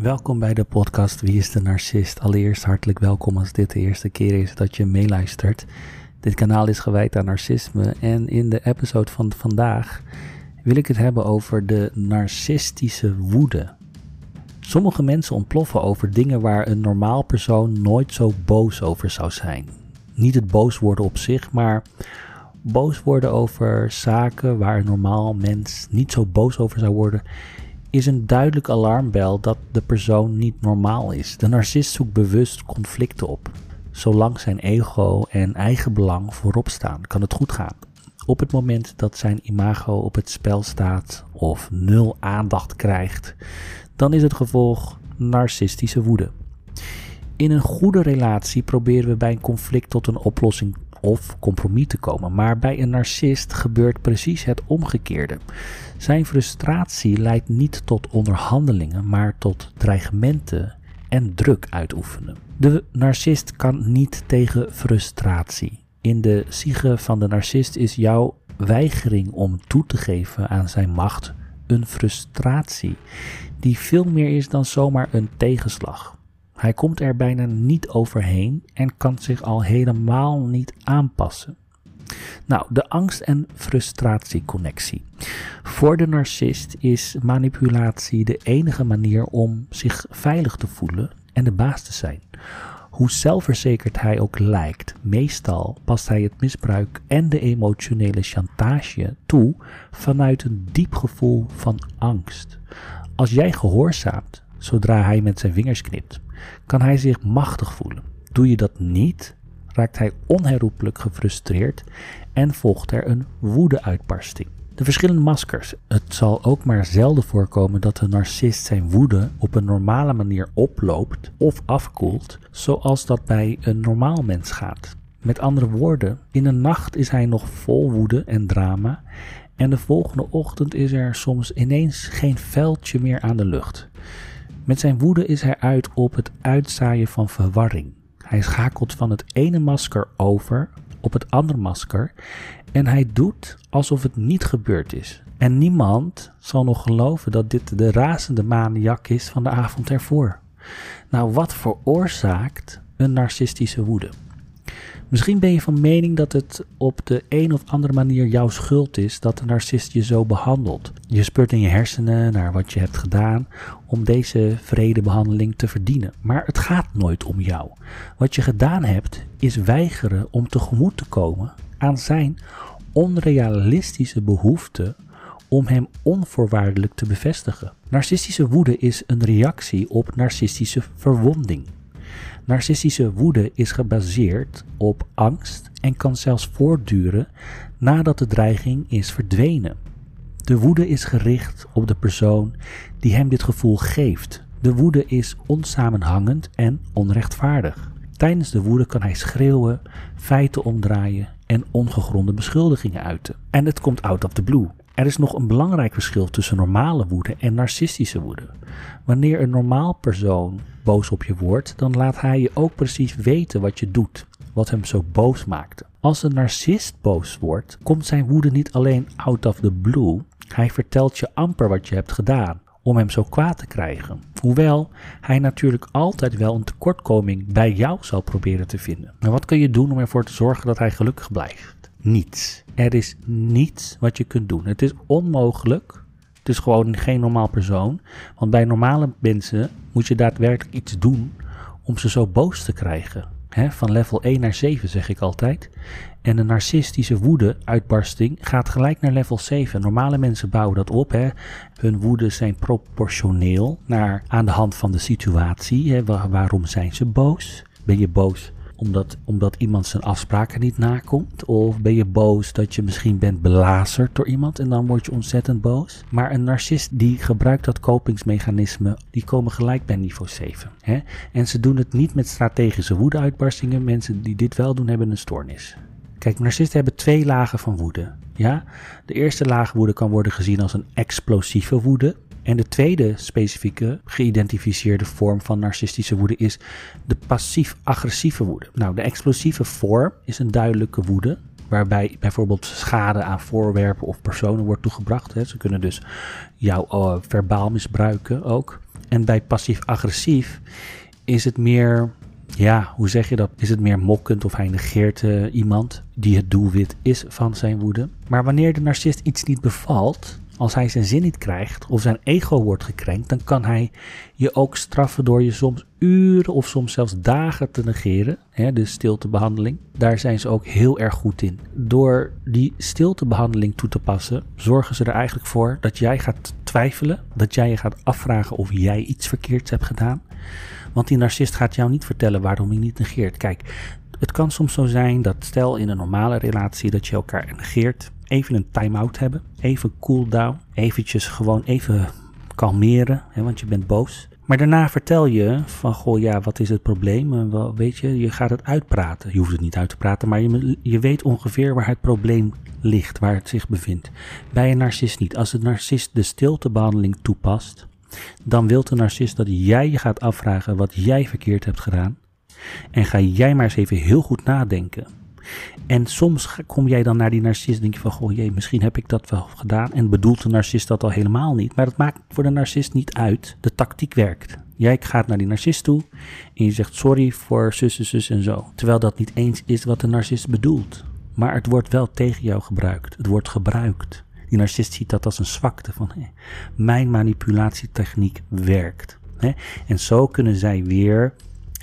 Welkom bij de podcast Wie is de Narcist? Allereerst hartelijk welkom als dit de eerste keer is dat je meeluistert. Dit kanaal is gewijd aan narcisme en in de episode van vandaag wil ik het hebben over de narcistische woede. Sommige mensen ontploffen over dingen waar een normaal persoon nooit zo boos over zou zijn. Niet het boos worden op zich, maar boos worden over zaken waar een normaal mens niet zo boos over zou worden, is een duidelijk alarmbel dat de persoon niet normaal is. De narcist zoekt bewust conflicten op. Zolang zijn ego en eigen belang voorop staan, kan het goed gaan. Op het moment dat zijn imago op het spel staat of nul aandacht krijgt, dan is het gevolg narcistische woede. In een goede relatie proberen we bij een conflict tot een oplossing of compromis te komen. Maar bij een narcist gebeurt precies het omgekeerde. Zijn frustratie leidt niet tot onderhandelingen, maar tot dreigementen en druk uitoefenen. De narcist kan niet tegen frustratie. In de siege van de narcist is jouw weigering om toe te geven aan zijn macht een frustratie, die veel meer is dan zomaar een tegenslag. Hij komt er bijna niet overheen en kan zich al helemaal niet aanpassen. Nou, de angst- en frustratieconnectie. Voor de narcist is manipulatie de enige manier om zich veilig te voelen en de baas te zijn. Hoe zelfverzekerd hij ook lijkt, meestal past hij het misbruik en de emotionele chantage toe vanuit een diep gevoel van angst. Als jij gehoorzaamt zodra hij met zijn vingers knipt, kan hij zich machtig voelen. Doe je dat niet, raakt hij onherroepelijk gefrustreerd en volgt er een woedeuitbarsting. De verschillende maskers. Het zal ook maar zelden voorkomen dat de narcist zijn woede op een normale manier oploopt of afkoelt, zoals dat bij een normaal mens gaat. Met andere woorden, in de nacht is hij nog vol woede en drama en de volgende ochtend is er soms ineens geen veldje meer aan de lucht. Met zijn woede is hij uit op het uitzaaien van verwarring. Hij schakelt van het ene masker over op het andere masker en hij doet alsof het niet gebeurd is. En niemand zal nog geloven dat dit de razende maniak is van de avond ervoor. Nou, wat veroorzaakt een narcistische woede? Misschien ben je van mening dat het op de een of andere manier jouw schuld is dat de narcist je zo behandelt. Je speurt in je hersenen naar wat je hebt gedaan om deze vredebehandeling te verdienen. Maar het gaat nooit om jou. Wat je gedaan hebt is weigeren om tegemoet te komen aan zijn onrealistische behoefte om hem onvoorwaardelijk te bevestigen. Narcistische woede is een reactie op narcistische verwonding. Narcistische woede is gebaseerd op angst en kan zelfs voortduren nadat de dreiging is verdwenen. De woede is gericht op de persoon die hem dit gevoel geeft. De woede is onsamenhangend en onrechtvaardig. Tijdens de woede kan hij schreeuwen, feiten omdraaien en ongegronde beschuldigingen uiten. En het komt out of the blue. Er is nog een belangrijk verschil tussen normale woede en narcistische woede. Wanneer een normaal persoon boos op je wordt, dan laat hij je ook precies weten wat je doet, wat hem zo boos maakte. Als een narcist boos wordt, komt zijn woede niet alleen out of the blue, hij vertelt je amper wat je hebt gedaan om hem zo kwaad te krijgen. Hoewel hij natuurlijk altijd wel een tekortkoming bij jou zal proberen te vinden. Maar wat kun je doen om ervoor te zorgen dat hij gelukkig blijft? Niets. Er is niets wat je kunt doen. Het is onmogelijk. Het is gewoon geen normaal persoon. Want bij normale mensen moet je daadwerkelijk iets doen om ze zo boos te krijgen. van level 1 naar 7 zeg ik altijd. En een narcistische woede-uitbarsting gaat gelijk naar level 7. Normale mensen bouwen dat op. Hun woede zijn proportioneel naar, aan de hand van de situatie. waarom zijn ze boos? Ben je boos omdat, omdat iemand zijn afspraken niet nakomt? Of ben je boos dat je misschien bent belazerd door iemand en dan word je ontzettend boos? Maar een narcist die gebruikt dat kopingsmechanisme, die komen gelijk bij niveau 7. Hè? En ze doen het niet met strategische woedeuitbarstingen. Mensen die dit wel doen, hebben een stoornis. Kijk, narcisten hebben twee lagen van woede. Ja? De eerste laag woede kan worden gezien als een explosieve woede. En de tweede specifieke geïdentificeerde vorm van narcistische woede is de passief-agressieve woede. Nou, de explosieve vorm is een duidelijke woede, waarbij bijvoorbeeld schade aan voorwerpen of personen wordt toegebracht. Ze kunnen dus jou uh, verbaal misbruiken ook. En bij passief-agressief is het meer, ja, hoe zeg je dat? Is het meer mokkend of hij negeert uh, iemand die het doelwit is van zijn woede. Maar wanneer de narcist iets niet bevalt, als hij zijn zin niet krijgt of zijn ego wordt gekrenkt, dan kan hij je ook straffen door je soms uren of soms zelfs dagen te negeren. Hè, de stiltebehandeling. Daar zijn ze ook heel erg goed in. Door die stiltebehandeling toe te passen, zorgen ze er eigenlijk voor dat jij gaat twijfelen. Dat jij je gaat afvragen of jij iets verkeerds hebt gedaan. Want die narcist gaat jou niet vertellen waarom hij niet negeert. Kijk, het kan soms zo zijn dat stel in een normale relatie dat je elkaar negeert even een time-out hebben. Even cool down. Eventjes gewoon even kalmeren, hè, want je bent boos. Maar daarna vertel je van, goh ja, wat is het probleem? Wel, weet je, je gaat het uitpraten. Je hoeft het niet uit te praten, maar je, je weet ongeveer waar het probleem ligt, waar het zich bevindt. Bij een narcist niet. Als de narcist de stiltebehandeling toepast, dan wil de narcist dat jij je gaat afvragen wat jij verkeerd hebt gedaan. En ga jij maar eens even heel goed nadenken. En soms kom jij dan naar die narcist en denk je van, goh jee, misschien heb ik dat wel gedaan. En bedoelt de narcist dat al helemaal niet. Maar dat maakt voor de narcist niet uit. De tactiek werkt. Jij gaat naar die narcist toe en je zegt sorry voor zus, zus, en zo. Terwijl dat niet eens is wat de narcist bedoelt. Maar het wordt wel tegen jou gebruikt. Het wordt gebruikt. Die narcist ziet dat als een zwakte van hé, mijn manipulatietechniek werkt. Hè? En zo kunnen zij weer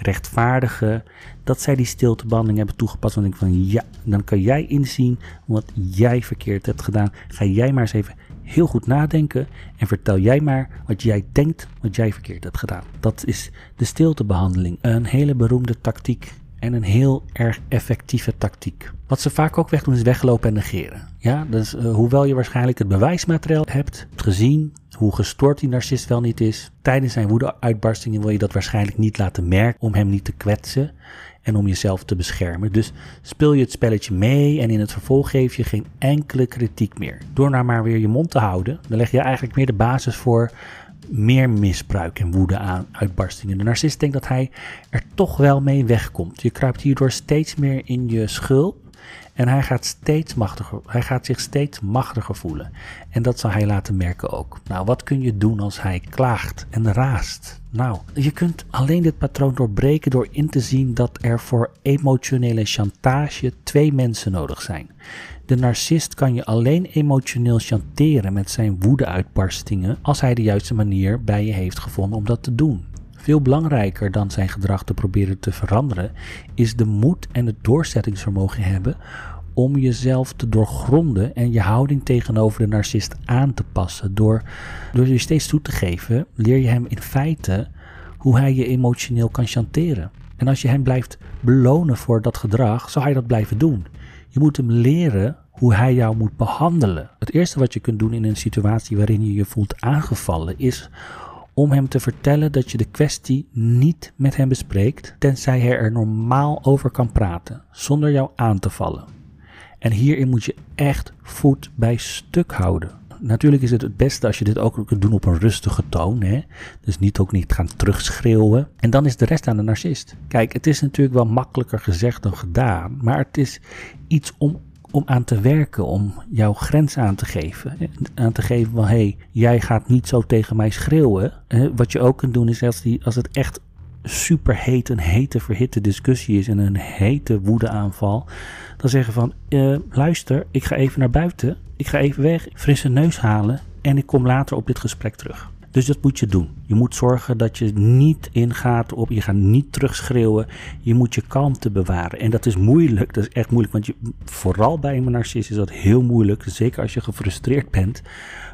rechtvaardigen dat zij die stiltebehandeling hebben toegepast. Denk ik van ja, dan kan jij inzien wat jij verkeerd hebt gedaan. Ga jij maar eens even heel goed nadenken en vertel jij maar wat jij denkt wat jij verkeerd hebt gedaan. Dat is de stiltebehandeling. Een hele beroemde tactiek en een heel erg effectieve tactiek. Wat ze vaak ook wegdoen is weglopen en negeren. Ja, dus uh, hoewel je waarschijnlijk het bewijsmateriaal hebt gezien, hoe gestoord die narcist wel niet is, tijdens zijn woedeuitbarstingen wil je dat waarschijnlijk niet laten merken om hem niet te kwetsen en om jezelf te beschermen. Dus speel je het spelletje mee en in het vervolg geef je geen enkele kritiek meer. Door nou maar weer je mond te houden, dan leg je eigenlijk meer de basis voor meer misbruik en woede aan uitbarstingen. De narcist denkt dat hij er toch wel mee wegkomt. Je kruipt hierdoor steeds meer in je schulp en hij gaat, steeds machtiger, hij gaat zich steeds machtiger voelen. En dat zal hij laten merken ook. Nou, wat kun je doen als hij klaagt en raast? Nou, je kunt alleen dit patroon doorbreken door in te zien dat er voor emotionele chantage twee mensen nodig zijn. De narcist kan je alleen emotioneel chanteren met zijn woedeuitbarstingen als hij de juiste manier bij je heeft gevonden om dat te doen. Veel belangrijker dan zijn gedrag te proberen te veranderen, is de moed en het doorzettingsvermogen hebben om jezelf te doorgronden en je houding tegenover de narcist aan te passen. Door, door je steeds toe te geven, leer je hem in feite hoe hij je emotioneel kan chanteren. En als je hem blijft belonen voor dat gedrag, zal hij dat blijven doen. Je moet hem leren hoe hij jou moet behandelen. Het eerste wat je kunt doen in een situatie waarin je je voelt aangevallen is om hem te vertellen dat je de kwestie niet met hem bespreekt, tenzij hij er normaal over kan praten, zonder jou aan te vallen. En hierin moet je echt voet bij stuk houden. Natuurlijk is het het beste als je dit ook kunt doen op een rustige toon. Hè? Dus niet ook niet gaan terugschreeuwen. En dan is de rest aan de narcist. Kijk, het is natuurlijk wel makkelijker gezegd dan gedaan. Maar het is iets om om aan te werken, om jouw grens aan te geven. Aan te geven van, hé, hey, jij gaat niet zo tegen mij schreeuwen. Wat je ook kunt doen is als, die, als het echt super heet, een hete verhitte discussie is en een hete woedeaanval, dan zeggen van, uh, luister, ik ga even naar buiten, ik ga even weg, frisse neus halen en ik kom later op dit gesprek terug. Dus dat moet je doen. Je moet zorgen dat je niet ingaat op, je gaat niet terugschreeuwen. Je moet je kalmte bewaren. En dat is moeilijk, dat is echt moeilijk. Want je, vooral bij een narcist is dat heel moeilijk. Zeker als je gefrustreerd bent.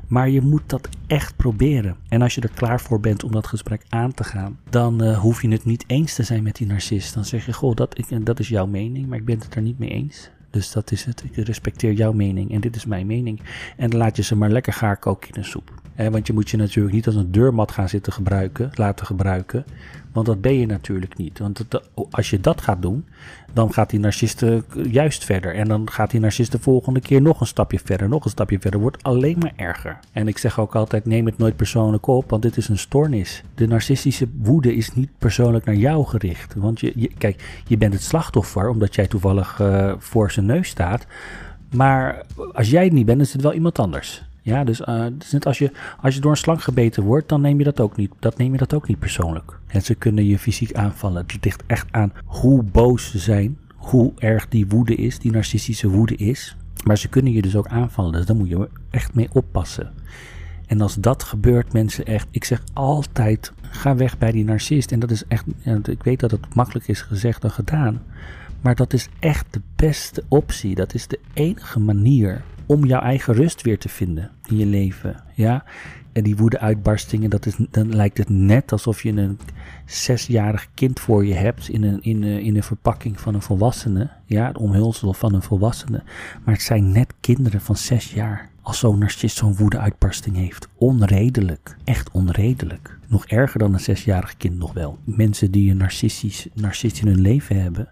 Maar je moet dat echt proberen. En als je er klaar voor bent om dat gesprek aan te gaan, dan uh, hoef je het niet eens te zijn met die narcist. Dan zeg je, goh, dat, ik, dat is jouw mening, maar ik ben het er niet mee eens. Dus dat is het. Ik respecteer jouw mening en dit is mijn mening. En dan laat je ze maar lekker gaar koken in een soep want je moet je natuurlijk niet als een deurmat gaan zitten gebruiken, laten gebruiken. Want dat ben je natuurlijk niet. Want als je dat gaat doen, dan gaat die narciste juist verder. En dan gaat die narcist de volgende keer nog een stapje verder, nog een stapje verder. Wordt alleen maar erger. En ik zeg ook altijd, neem het nooit persoonlijk op, want dit is een stoornis. De narcistische woede is niet persoonlijk naar jou gericht. Want je, kijk, je bent het slachtoffer, omdat jij toevallig uh, voor zijn neus staat. Maar als jij het niet bent, is het wel iemand anders. Ja, dus, dus net als je, als je door een slang gebeten wordt, dan neem je dat ook niet, dat neem je dat ook niet persoonlijk. En ze kunnen je fysiek aanvallen. Het ligt echt aan hoe boos ze zijn, hoe erg die woede is, die narcistische woede is. Maar ze kunnen je dus ook aanvallen, dus daar moet je echt mee oppassen. En als dat gebeurt, mensen echt, ik zeg altijd, ga weg bij die narcist. En dat is echt, ik weet dat het makkelijk is gezegd dan gedaan. Maar dat is echt de beste optie. Dat is de enige manier om jouw eigen rust weer te vinden in je leven. Ja? En die woede-uitbarstingen, dat is, dan lijkt het net alsof je een zesjarig kind voor je hebt in een, in, een, in een verpakking van een volwassene. Ja, het omhulsel van een volwassene. Maar het zijn net kinderen van zes jaar. Als zo'n narcist zo'n woede-uitbarsting heeft. Onredelijk. Echt onredelijk. Nog erger dan een zesjarig kind nog wel. Mensen die een narcistisch, narcist in hun leven hebben,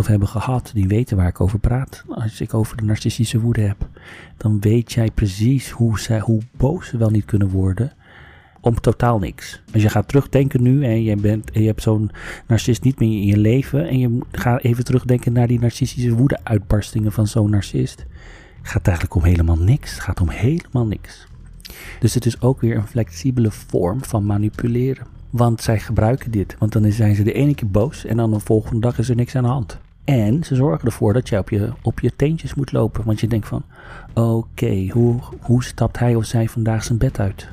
of hebben gehad, die weten waar ik over praat. Als ik over de narcistische woede heb, dan weet jij precies hoe, zij, hoe boos ze wel niet kunnen worden. Om totaal niks. Als je gaat terugdenken nu en je, bent, en je hebt zo'n narcist niet meer in je leven. En je gaat even terugdenken naar die narcistische woede-uitbarstingen van zo'n narcist. Gaat eigenlijk om helemaal niks. Het gaat om helemaal niks. Dus het is ook weer een flexibele vorm van manipuleren. Want zij gebruiken dit. Want dan zijn ze de ene keer boos en dan de volgende dag is er niks aan de hand. En ze zorgen ervoor dat je op je, op je teentjes moet lopen. Want je denkt van, oké, hoe, hoe stapt hij of zij vandaag zijn bed uit?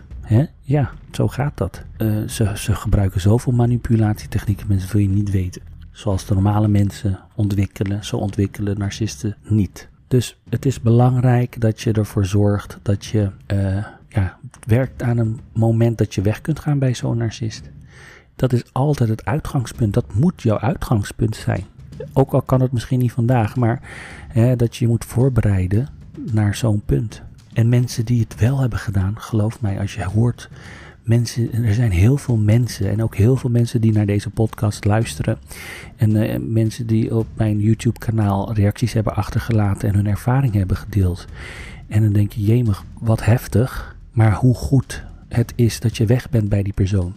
Ja, zo gaat dat. Uh, ze, ze gebruiken zoveel manipulatietechnieken, mensen wil je niet weten. Zoals de normale mensen ontwikkelen, zo ontwikkelen narcisten niet. Dus het is belangrijk dat je ervoor zorgt dat je uh, ja, werkt aan een moment dat je weg kunt gaan bij zo'n narcist. Dat is altijd het uitgangspunt. Dat moet jouw uitgangspunt zijn. Ook al kan het misschien niet vandaag, maar hè, dat je je moet voorbereiden naar zo'n punt. En mensen die het wel hebben gedaan, geloof mij, als je hoort mensen, er zijn heel veel mensen en ook heel veel mensen die naar deze podcast luisteren. En uh, mensen die op mijn YouTube kanaal reacties hebben achtergelaten en hun ervaring hebben gedeeld. En dan denk je, jemig, wat heftig. Maar hoe goed het is dat je weg bent bij die persoon.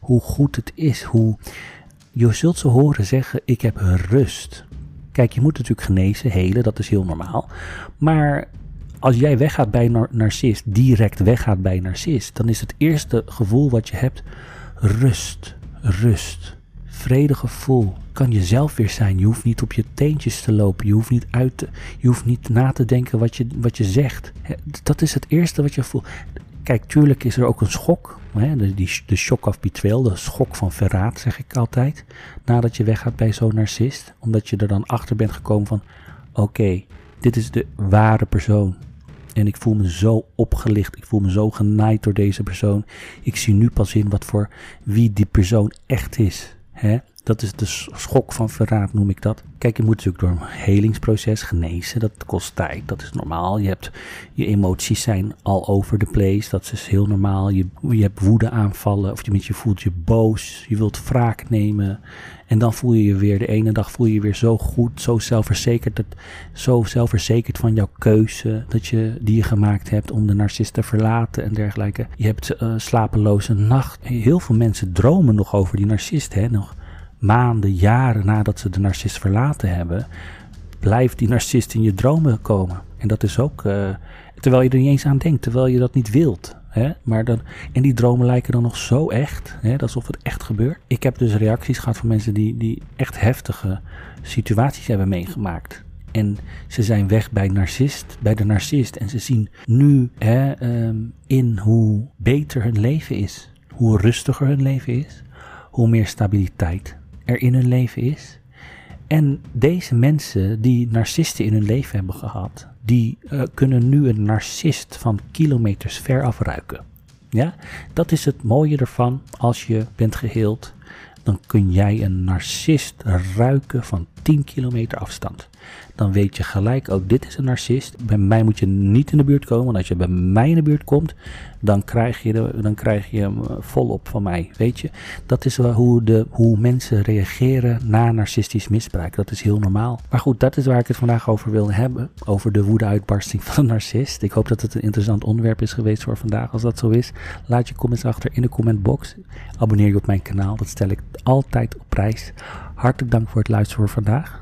Hoe goed het is, hoe je zult ze horen zeggen: Ik heb rust. Kijk, je moet natuurlijk genezen, helen, dat is heel normaal. Maar als jij weggaat bij een narcist, direct weggaat bij een narcist, dan is het eerste gevoel wat je hebt rust, rust, vredig gevoel. Kan jezelf weer zijn. Je hoeft niet op je teentjes te lopen. Je hoeft niet uit te, je hoeft niet na te denken wat je, wat je zegt. Dat is het eerste wat je voelt. Kijk, tuurlijk is er ook een schok. Hè? De, die, de shock of betrayal, de schok van verraad, zeg ik altijd. Nadat je weggaat bij zo'n narcist. Omdat je er dan achter bent gekomen van... Oké, dit is de ware persoon. En ik voel me zo opgelicht. Ik voel me zo genaaid door deze persoon. Ik zie nu pas in wat voor wie die persoon echt is. Hè? Dat is de schok van verraad, noem ik dat. Kijk, je moet natuurlijk door een helingsproces genezen. Dat kost tijd, dat is normaal. Je, hebt, je emoties zijn al over the place, dat is heel normaal. Je, je hebt woede aanvallen, of je, je voelt je boos, je wilt wraak nemen. En dan voel je je weer, de ene dag voel je je weer zo goed, zo zelfverzekerd, dat, zo zelfverzekerd van jouw keuze dat je, die je gemaakt hebt om de narcist te verlaten en dergelijke. Je hebt uh, slapeloze nacht. Heel veel mensen dromen nog over die narcist, hè, nog maanden, jaren nadat ze de narcist verlaten hebben, blijft die narcist in je dromen komen. En dat is ook, uh, terwijl je er niet eens aan denkt, terwijl je dat niet wilt. Hè? Maar dan, en die dromen lijken dan nog zo echt, hè? alsof het echt gebeurt. Ik heb dus reacties gehad van mensen die, die echt heftige situaties hebben meegemaakt. En ze zijn weg bij, narcist, bij de narcist. En ze zien nu hè, um, in hoe beter hun leven is. Hoe rustiger hun leven is. Hoe meer stabiliteit er in hun leven is. En deze mensen die narcisten in hun leven hebben gehad, die uh, kunnen nu een narcist van kilometers ver afruiken. Ja, dat is het mooie ervan. Als je bent geheeld, dan kun jij een narcist ruiken van 10 kilometer afstand dan weet je gelijk ook, dit is een narcist. Bij mij moet je niet in de buurt komen, want als je bij mij in de buurt komt, dan krijg je, dan krijg je hem eh, volop van mij, weet je. Dat is hoe, de, hoe mensen reageren na narcistisch misbruik. Dat is heel normaal. Maar goed, dat is waar ik het vandaag over wil hebben. Over de woede-uitbarsting van een narcist. Ik hoop dat het een interessant onderwerp is geweest voor vandaag. Als dat zo is, laat je comments achter in de commentbox. Abonneer je op mijn kanaal, dat stel ik altijd op prijs. Hartelijk dank voor het luisteren voor vandaag